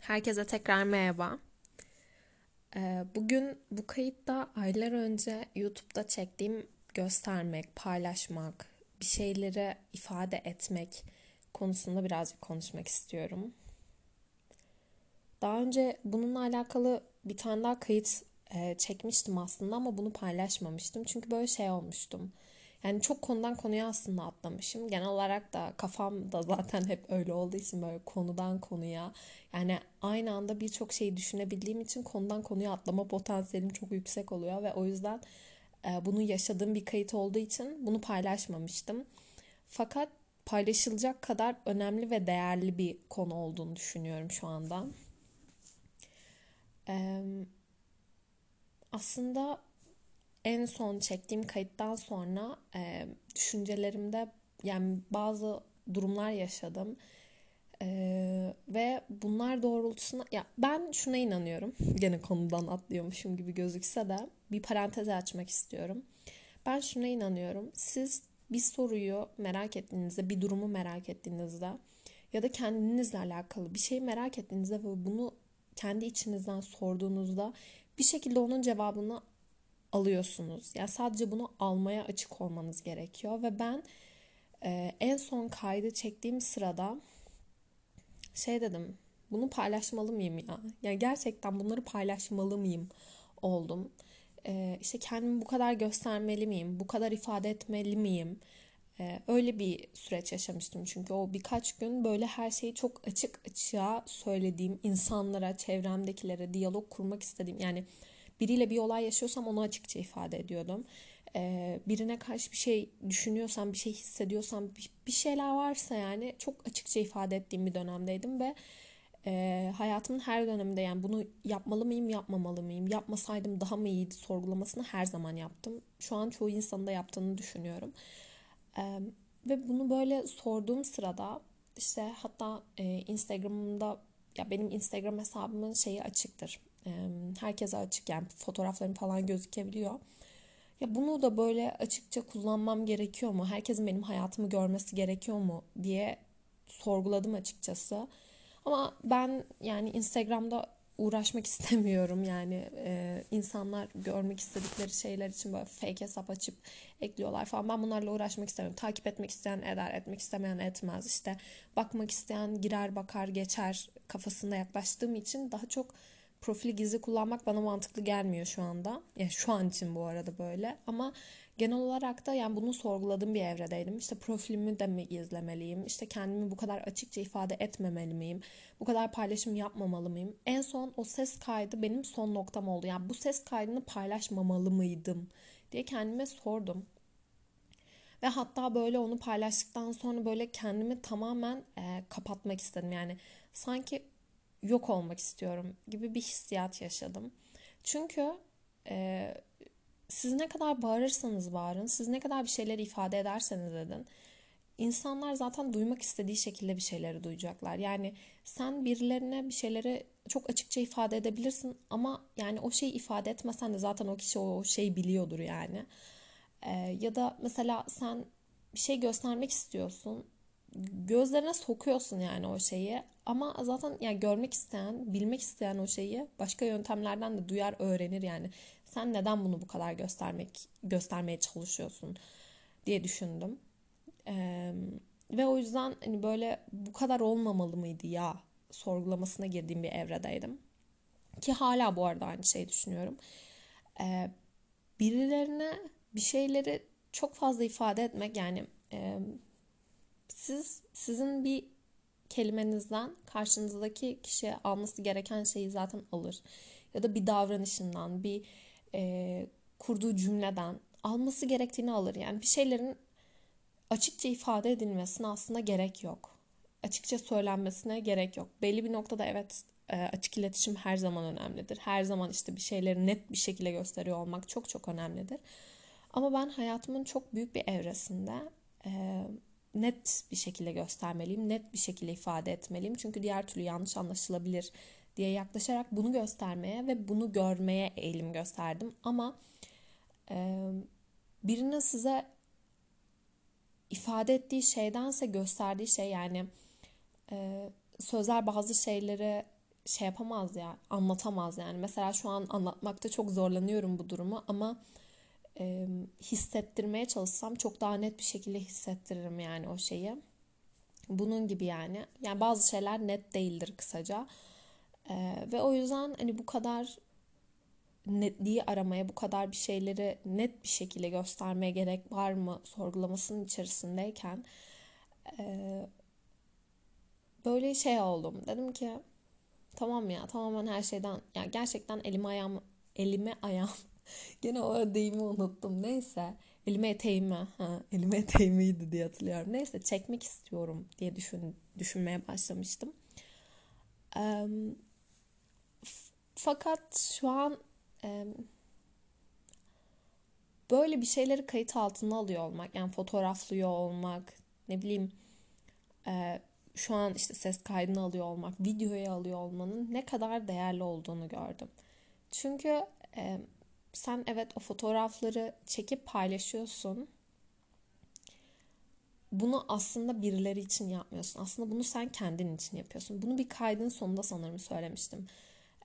Herkese tekrar merhaba. Ee, bugün bu kayıtta aylar önce YouTube'da çektiğim göstermek, paylaşmak, bir şeyleri ifade etmek konusunda birazcık konuşmak istiyorum. Daha önce bununla alakalı bir tane daha kayıt e, çekmiştim aslında ama bunu paylaşmamıştım. Çünkü böyle şey olmuştum. Yani çok konudan konuya aslında atlamışım. Genel olarak da kafam da zaten hep öyle olduğu için böyle konudan konuya. Yani aynı anda birçok şeyi düşünebildiğim için konudan konuya atlama potansiyelim çok yüksek oluyor. Ve o yüzden e, bunu yaşadığım bir kayıt olduğu için bunu paylaşmamıştım. Fakat paylaşılacak kadar önemli ve değerli bir konu olduğunu düşünüyorum şu anda. Aslında en son çektiğim kayıttan sonra e, düşüncelerimde yani bazı durumlar yaşadım. Ee, ve bunlar doğrultusunda ya ben şuna inanıyorum. Gene konudan atlıyormuşum gibi gözükse de bir parantez açmak istiyorum. Ben şuna inanıyorum. Siz bir soruyu merak ettiğinizde, bir durumu merak ettiğinizde ya da kendinizle alakalı bir şeyi merak ettiğinizde ve bunu kendi içinizden sorduğunuzda bir şekilde onun cevabını alıyorsunuz. Yani sadece bunu almaya açık olmanız gerekiyor ve ben e, en son kaydı çektiğim sırada şey dedim. Bunu paylaşmalı mıyım ya? Yani gerçekten bunları paylaşmalı mıyım oldum. E, işte kendimi bu kadar göstermeli miyim? Bu kadar ifade etmeli miyim? Ee, öyle bir süreç yaşamıştım çünkü o birkaç gün böyle her şeyi çok açık açığa söylediğim insanlara, çevremdekilere diyalog kurmak istediğim yani biriyle bir olay yaşıyorsam onu açıkça ifade ediyordum. Ee, birine karşı bir şey düşünüyorsam, bir şey hissediyorsam, bir şeyler varsa yani çok açıkça ifade ettiğim bir dönemdeydim ve e, hayatımın her döneminde yani bunu yapmalı mıyım, yapmamalı mıyım, yapmasaydım daha mı iyiydi sorgulamasını her zaman yaptım. Şu an çoğu insanın da yaptığını düşünüyorum. E, ve bunu böyle sorduğum sırada işte hatta e, Instagram'da ya benim Instagram hesabımın şeyi açıktır herkese açık yani fotoğraflarım falan gözükebiliyor. Ya bunu da böyle açıkça kullanmam gerekiyor mu? Herkesin benim hayatımı görmesi gerekiyor mu diye sorguladım açıkçası. Ama ben yani Instagram'da uğraşmak istemiyorum yani e, insanlar görmek istedikleri şeyler için böyle fake hesap açıp ekliyorlar falan ben bunlarla uğraşmak istemiyorum takip etmek isteyen eder etmek istemeyen etmez işte bakmak isteyen girer bakar geçer kafasında yaklaştığım için daha çok profili gizli kullanmak bana mantıklı gelmiyor şu anda. Yani şu an için bu arada böyle. Ama genel olarak da yani bunu sorguladığım bir evredeydim. İşte profilimi de mi gizlemeliyim? İşte kendimi bu kadar açıkça ifade etmemeli miyim? Bu kadar paylaşım yapmamalı mıyım? En son o ses kaydı benim son noktam oldu. Yani bu ses kaydını paylaşmamalı mıydım diye kendime sordum. Ve hatta böyle onu paylaştıktan sonra böyle kendimi tamamen e, kapatmak istedim. Yani sanki yok olmak istiyorum gibi bir hissiyat yaşadım. Çünkü e, siz ne kadar bağırırsanız bağırın, siz ne kadar bir şeyler ifade ederseniz edin, insanlar zaten duymak istediği şekilde bir şeyleri duyacaklar. Yani sen birilerine bir şeyleri çok açıkça ifade edebilirsin ama yani o şeyi ifade etmesen de zaten o kişi o şeyi biliyordur yani. Ee, ya da mesela sen bir şey göstermek istiyorsun gözlerine sokuyorsun yani o şeyi. Ama zaten yani görmek isteyen, bilmek isteyen o şeyi başka yöntemlerden de duyar, öğrenir yani. Sen neden bunu bu kadar göstermek göstermeye çalışıyorsun diye düşündüm. Ee, ve o yüzden hani böyle bu kadar olmamalı mıydı ya sorgulamasına girdiğim bir evredeydim. Ki hala bu arada aynı şeyi düşünüyorum. Ee, birilerine bir şeyleri çok fazla ifade etmek yani e, siz sizin bir kelimenizden karşınızdaki kişi alması gereken şeyi zaten alır. Ya da bir davranışından, bir e, kurduğu cümleden alması gerektiğini alır. Yani bir şeylerin açıkça ifade edilmesine aslında gerek yok. Açıkça söylenmesine gerek yok. Belli bir noktada evet e, açık iletişim her zaman önemlidir. Her zaman işte bir şeyleri net bir şekilde gösteriyor olmak çok çok önemlidir. Ama ben hayatımın çok büyük bir evresinde e, net bir şekilde göstermeliyim, net bir şekilde ifade etmeliyim. Çünkü diğer türlü yanlış anlaşılabilir diye yaklaşarak bunu göstermeye ve bunu görmeye eğilim gösterdim. Ama e, birinin size ifade ettiği şeydense gösterdiği şey yani e, sözler bazı şeyleri şey yapamaz ya, anlatamaz yani. Mesela şu an anlatmakta çok zorlanıyorum bu durumu ama e, hissettirmeye çalışsam çok daha net bir şekilde hissettiririm yani o şeyi. Bunun gibi yani. Yani bazı şeyler net değildir kısaca. E, ve o yüzden hani bu kadar netliği aramaya, bu kadar bir şeyleri net bir şekilde göstermeye gerek var mı sorgulamasının içerisindeyken e, böyle şey oldum. Dedim ki tamam ya tamamen her şeyden ya gerçekten elime ayağım elime ayağım gene o deyimi unuttum. Neyse elime eteğimi ha elime eteğimiydi diye hatırlıyorum. Neyse çekmek istiyorum diye düşün, düşünmeye başlamıştım. E, fakat şu an e, böyle bir şeyleri kayıt altına alıyor olmak yani fotoğraflıyor olmak ne bileyim e, şu an işte ses kaydını alıyor olmak, videoya alıyor olmanın ne kadar değerli olduğunu gördüm. Çünkü e, sen evet o fotoğrafları çekip paylaşıyorsun. Bunu aslında birileri için yapmıyorsun. Aslında bunu sen kendin için yapıyorsun. Bunu bir kaydın sonunda sanırım söylemiştim.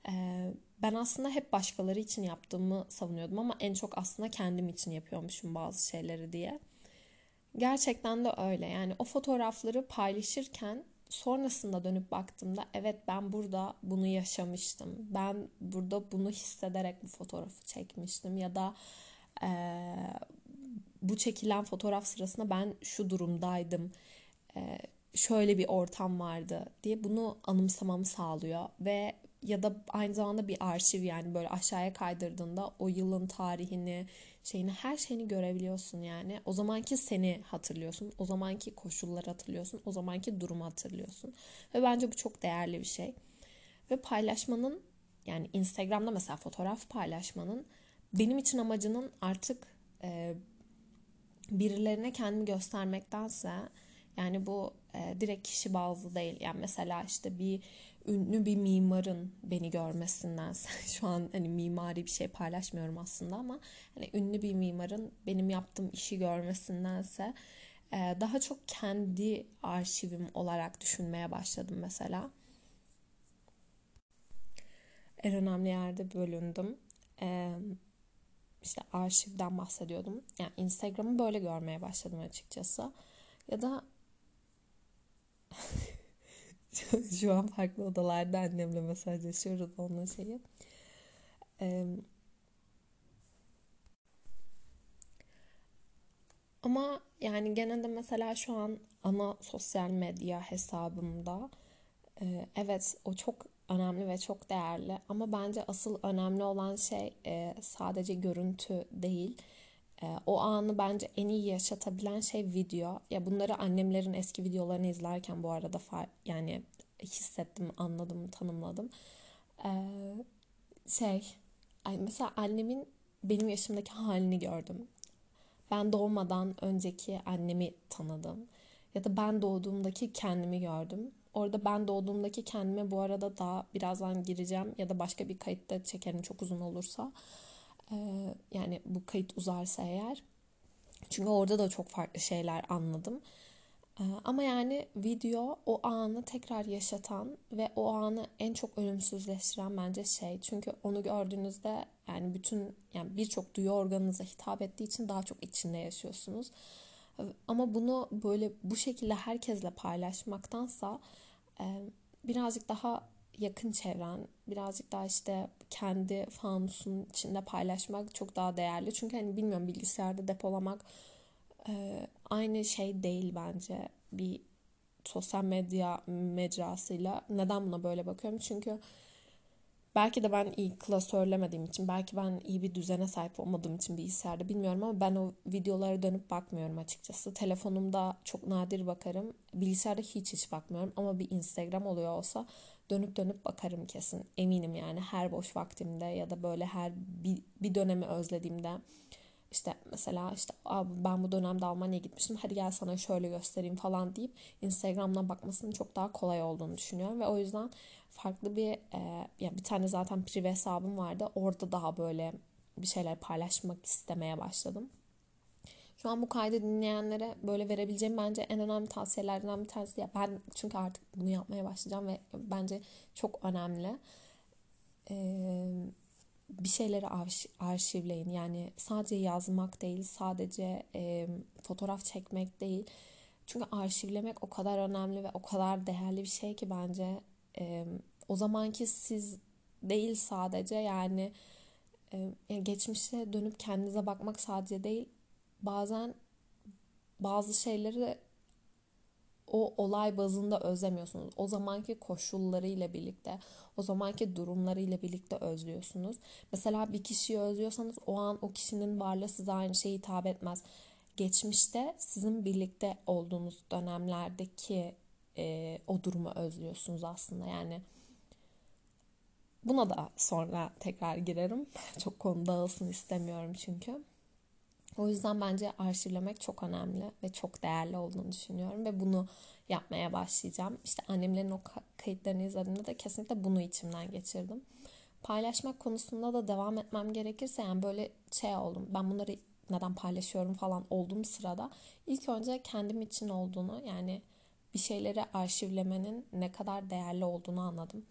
Ee, ben aslında hep başkaları için yaptığımı savunuyordum ama en çok aslında kendim için yapıyormuşum bazı şeyleri diye. Gerçekten de öyle. Yani o fotoğrafları paylaşırken sonrasında dönüp baktığımda evet ben burada bunu yaşamıştım. Ben burada bunu hissederek bu fotoğrafı çekmiştim ya da e, bu çekilen fotoğraf sırasında ben şu durumdaydım. E, şöyle bir ortam vardı diye bunu anımsamamı sağlıyor ve ya da aynı zamanda bir arşiv yani böyle aşağıya kaydırdığında o yılın tarihini, şeyini her şeyini görebiliyorsun yani. O zamanki seni hatırlıyorsun. O zamanki koşulları hatırlıyorsun. O zamanki durumu hatırlıyorsun. Ve bence bu çok değerli bir şey. Ve paylaşmanın yani Instagram'da mesela fotoğraf paylaşmanın benim için amacının artık e, birilerine kendimi göstermektense yani bu e, direkt kişi bazlı değil. Yani mesela işte bir ünlü bir mimarın beni görmesinden şu an hani mimari bir şey paylaşmıyorum aslında ama hani ünlü bir mimarın benim yaptığım işi görmesindense e, daha çok kendi arşivim olarak düşünmeye başladım mesela. En önemli yerde bölündüm. E, işte arşivden bahsediyordum. Yani Instagram'ı böyle görmeye başladım açıkçası. Ya da Şu an farklı odalarda annemle mesajlaşıyoruz onun şeyi. Ee, ama yani gene de mesela şu an ana sosyal medya hesabımda e, evet o çok önemli ve çok değerli ama bence asıl önemli olan şey e, sadece görüntü değil. E, o anı bence en iyi yaşatabilen şey video. Ya bunları annemlerin eski videolarını izlerken bu arada yani hissettim, anladım, tanımladım. Ee, şey, ay mesela annemin benim yaşımdaki halini gördüm. Ben doğmadan önceki annemi tanıdım. Ya da ben doğduğumdaki kendimi gördüm. Orada ben doğduğumdaki kendime bu arada daha birazdan gireceğim ya da başka bir kayıtta çekerim çok uzun olursa. Ee, yani bu kayıt uzarsa eğer. Çünkü orada da çok farklı şeyler anladım. Ee, ama yani video o anı tekrar yaşatan ve o anı en çok ölümsüzleştiren bence şey. Çünkü onu gördüğünüzde yani bütün yani birçok duyu organınıza hitap ettiği için daha çok içinde yaşıyorsunuz. Ama bunu böyle bu şekilde herkesle paylaşmaktansa e, birazcık daha yakın çevren, birazcık daha işte kendi fanusun içinde paylaşmak çok daha değerli. Çünkü hani bilmiyorum bilgisayarda depolamak e, aynı şey değil bence bir sosyal medya mecrasıyla. Neden buna böyle bakıyorum? Çünkü belki de ben iyi klasörlemediğim için, belki ben iyi bir düzene sahip olmadığım için bilgisayarda bilmiyorum ama ben o videolara dönüp bakmıyorum açıkçası. Telefonumda çok nadir bakarım. Bilgisayarda hiç hiç bakmıyorum ama bir Instagram oluyor olsa dönüp dönüp bakarım kesin. Eminim yani her boş vaktimde ya da böyle her bir, bir dönemi özlediğimde işte mesela işte abi ben bu dönemde Almanya'ya gitmiştim hadi gel sana şöyle göstereyim falan deyip Instagram'dan bakmasının çok daha kolay olduğunu düşünüyorum ve o yüzden farklı bir e, yani bir tane zaten prive hesabım vardı orada daha böyle bir şeyler paylaşmak istemeye başladım. Şu an bu kaydı dinleyenlere böyle verebileceğim bence en önemli tavsiyelerden bir tanesi. Ya ben çünkü artık bunu yapmaya başlayacağım ve bence çok önemli. Ee, bir şeyleri arşivleyin. Yani sadece yazmak değil, sadece e, fotoğraf çekmek değil. Çünkü arşivlemek o kadar önemli ve o kadar değerli bir şey ki bence e, o zamanki siz değil sadece yani e, geçmişe dönüp kendinize bakmak sadece değil bazen bazı şeyleri o olay bazında özlemiyorsunuz. O zamanki koşullarıyla birlikte, o zamanki durumlarıyla birlikte özlüyorsunuz. Mesela bir kişiyi özlüyorsanız o an o kişinin varlığı size aynı şeyi hitap etmez. Geçmişte sizin birlikte olduğunuz dönemlerdeki e, o durumu özlüyorsunuz aslında. Yani buna da sonra tekrar girerim. Çok konu dağılsın istemiyorum çünkü. O yüzden bence arşivlemek çok önemli ve çok değerli olduğunu düşünüyorum ve bunu yapmaya başlayacağım. İşte annemlerin o kayıtlarını izlediğimde de kesinlikle bunu içimden geçirdim. Paylaşmak konusunda da devam etmem gerekirse yani böyle şey oldum. Ben bunları neden paylaşıyorum falan olduğum sırada ilk önce kendim için olduğunu yani bir şeyleri arşivlemenin ne kadar değerli olduğunu anladım.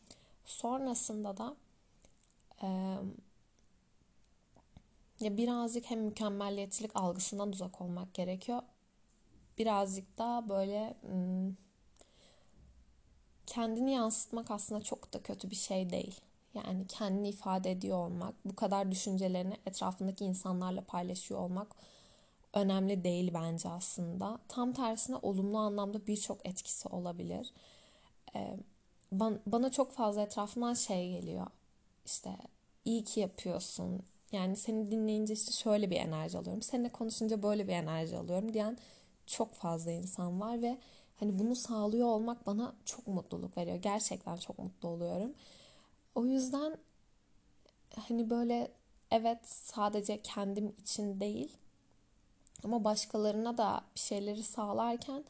Sonrasında da ya birazcık hem mükemmelliyetçilik algısından uzak olmak gerekiyor. Birazcık da böyle kendini yansıtmak aslında çok da kötü bir şey değil. Yani kendini ifade ediyor olmak, bu kadar düşüncelerini etrafındaki insanlarla paylaşıyor olmak önemli değil bence aslında. Tam tersine olumlu anlamda birçok etkisi olabilir. Bana çok fazla etrafından şey geliyor. İşte iyi ki yapıyorsun, yani seni dinleyince işte şöyle bir enerji alıyorum. Seninle konuşunca böyle bir enerji alıyorum diyen çok fazla insan var ve hani bunu sağlıyor olmak bana çok mutluluk veriyor. Gerçekten çok mutlu oluyorum. O yüzden hani böyle evet sadece kendim için değil ama başkalarına da bir şeyleri sağlarken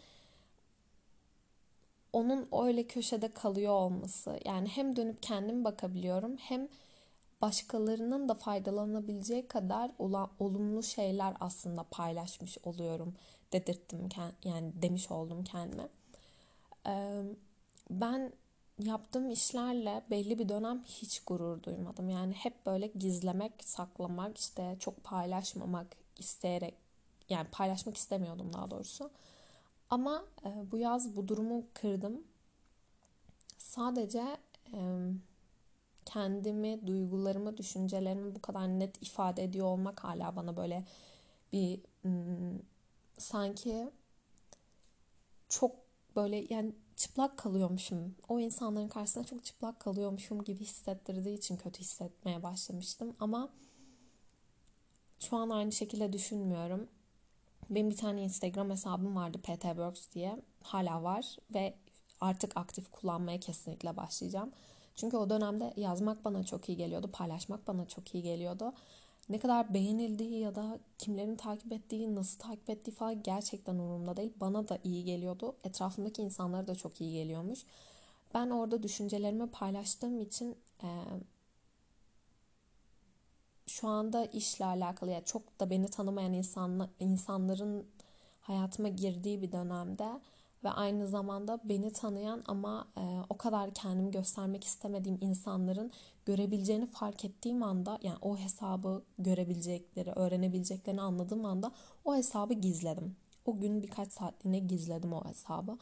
onun öyle köşede kalıyor olması. Yani hem dönüp kendim bakabiliyorum hem başkalarının da faydalanabileceği kadar olan olumlu şeyler aslında paylaşmış oluyorum dedirttim yani demiş oldum kendime. Ben yaptığım işlerle belli bir dönem hiç gurur duymadım. Yani hep böyle gizlemek, saklamak, işte çok paylaşmamak isteyerek yani paylaşmak istemiyordum daha doğrusu. Ama bu yaz bu durumu kırdım. Sadece kendimi, duygularımı, düşüncelerimi bu kadar net ifade ediyor olmak hala bana böyle bir sanki çok böyle yani çıplak kalıyormuşum. O insanların karşısında çok çıplak kalıyormuşum gibi hissettirdiği için kötü hissetmeye başlamıştım. Ama şu an aynı şekilde düşünmüyorum. Benim bir tane Instagram hesabım vardı PT diye. Hala var ve artık aktif kullanmaya kesinlikle başlayacağım. Çünkü o dönemde yazmak bana çok iyi geliyordu, paylaşmak bana çok iyi geliyordu. Ne kadar beğenildiği ya da kimlerin takip ettiği, nasıl takip ettiği falan gerçekten umurumda değil. Bana da iyi geliyordu. Etrafımdaki insanlara da çok iyi geliyormuş. Ben orada düşüncelerimi paylaştığım için e, şu anda işle alakalı ya yani çok da beni tanımayan insanla, insanların hayatıma girdiği bir dönemde ve aynı zamanda beni tanıyan ama e, o kadar kendimi göstermek istemediğim insanların görebileceğini fark ettiğim anda yani o hesabı görebilecekleri, öğrenebileceklerini anladığım anda o hesabı gizledim. O gün birkaç saatliğine gizledim o hesabı.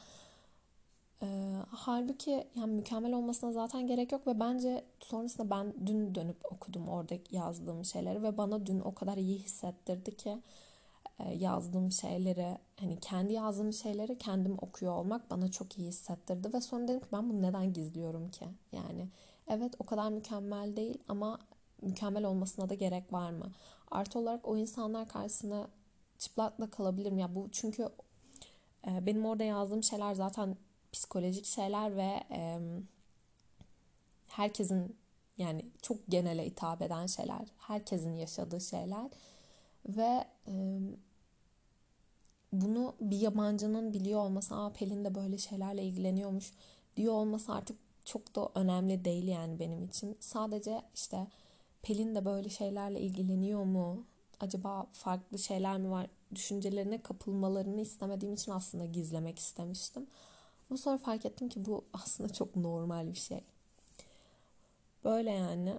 E, halbuki yani mükemmel olmasına zaten gerek yok ve bence sonrasında ben dün dönüp okudum orada yazdığım şeyleri ve bana dün o kadar iyi hissettirdi ki yazdığım şeyleri hani kendi yazdığım şeyleri kendim okuyor olmak bana çok iyi hissettirdi ve sonra dedim ki ben bunu neden gizliyorum ki? Yani evet o kadar mükemmel değil ama mükemmel olmasına da gerek var mı? Artı olarak o insanlar karşısında çıplakla kalabilirim. Ya bu çünkü e, benim orada yazdığım şeyler zaten psikolojik şeyler ve e, herkesin yani çok genele hitap eden şeyler herkesin yaşadığı şeyler ve e, bunu bir yabancının biliyor olması, aa Pelin de böyle şeylerle ilgileniyormuş diyor olması artık çok da önemli değil yani benim için. Sadece işte Pelin de böyle şeylerle ilgileniyor mu? Acaba farklı şeyler mi var? düşüncelerine kapılmalarını istemediğim için aslında gizlemek istemiştim. Ama sonra fark ettim ki bu aslında çok normal bir şey. Böyle yani.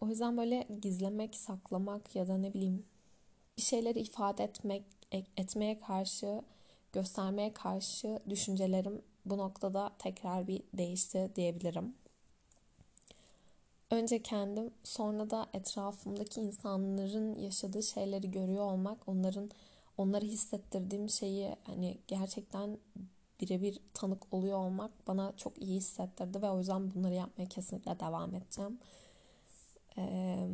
O yüzden böyle gizlemek, saklamak ya da ne bileyim bir şeyleri ifade etmek, etmeye karşı, göstermeye karşı düşüncelerim bu noktada tekrar bir değişti diyebilirim. Önce kendim, sonra da etrafımdaki insanların yaşadığı şeyleri görüyor olmak, onların onları hissettirdiğim şeyi hani gerçekten birebir tanık oluyor olmak bana çok iyi hissettirdi ve o yüzden bunları yapmaya kesinlikle devam edeceğim. Ee,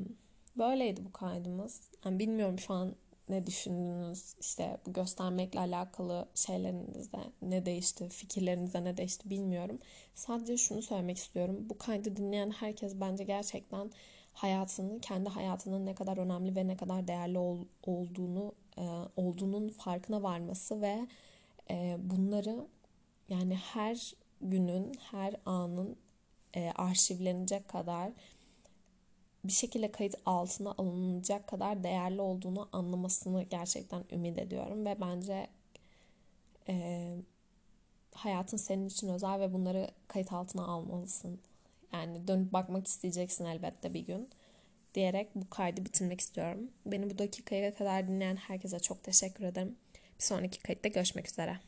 böyleydi bu kaydımız. Yani bilmiyorum şu an ne düşündünüz işte bu göstermekle alakalı şeylerinizde ne değişti, fikirlerinizde ne değişti bilmiyorum. Sadece şunu söylemek istiyorum. Bu kaydı dinleyen herkes bence gerçekten hayatını, kendi hayatının ne kadar önemli ve ne kadar değerli ol, olduğunu e, olduğunun farkına varması ve e, bunları yani her günün, her anın e, arşivlenecek kadar bir şekilde kayıt altına alınacak kadar değerli olduğunu anlamasını gerçekten ümit ediyorum ve bence e, hayatın senin için özel ve bunları kayıt altına almalısın. Yani dönüp bakmak isteyeceksin elbette bir gün diyerek bu kaydı bitirmek istiyorum. Beni bu dakikaya kadar dinleyen herkese çok teşekkür ederim. Bir sonraki kayıtta görüşmek üzere.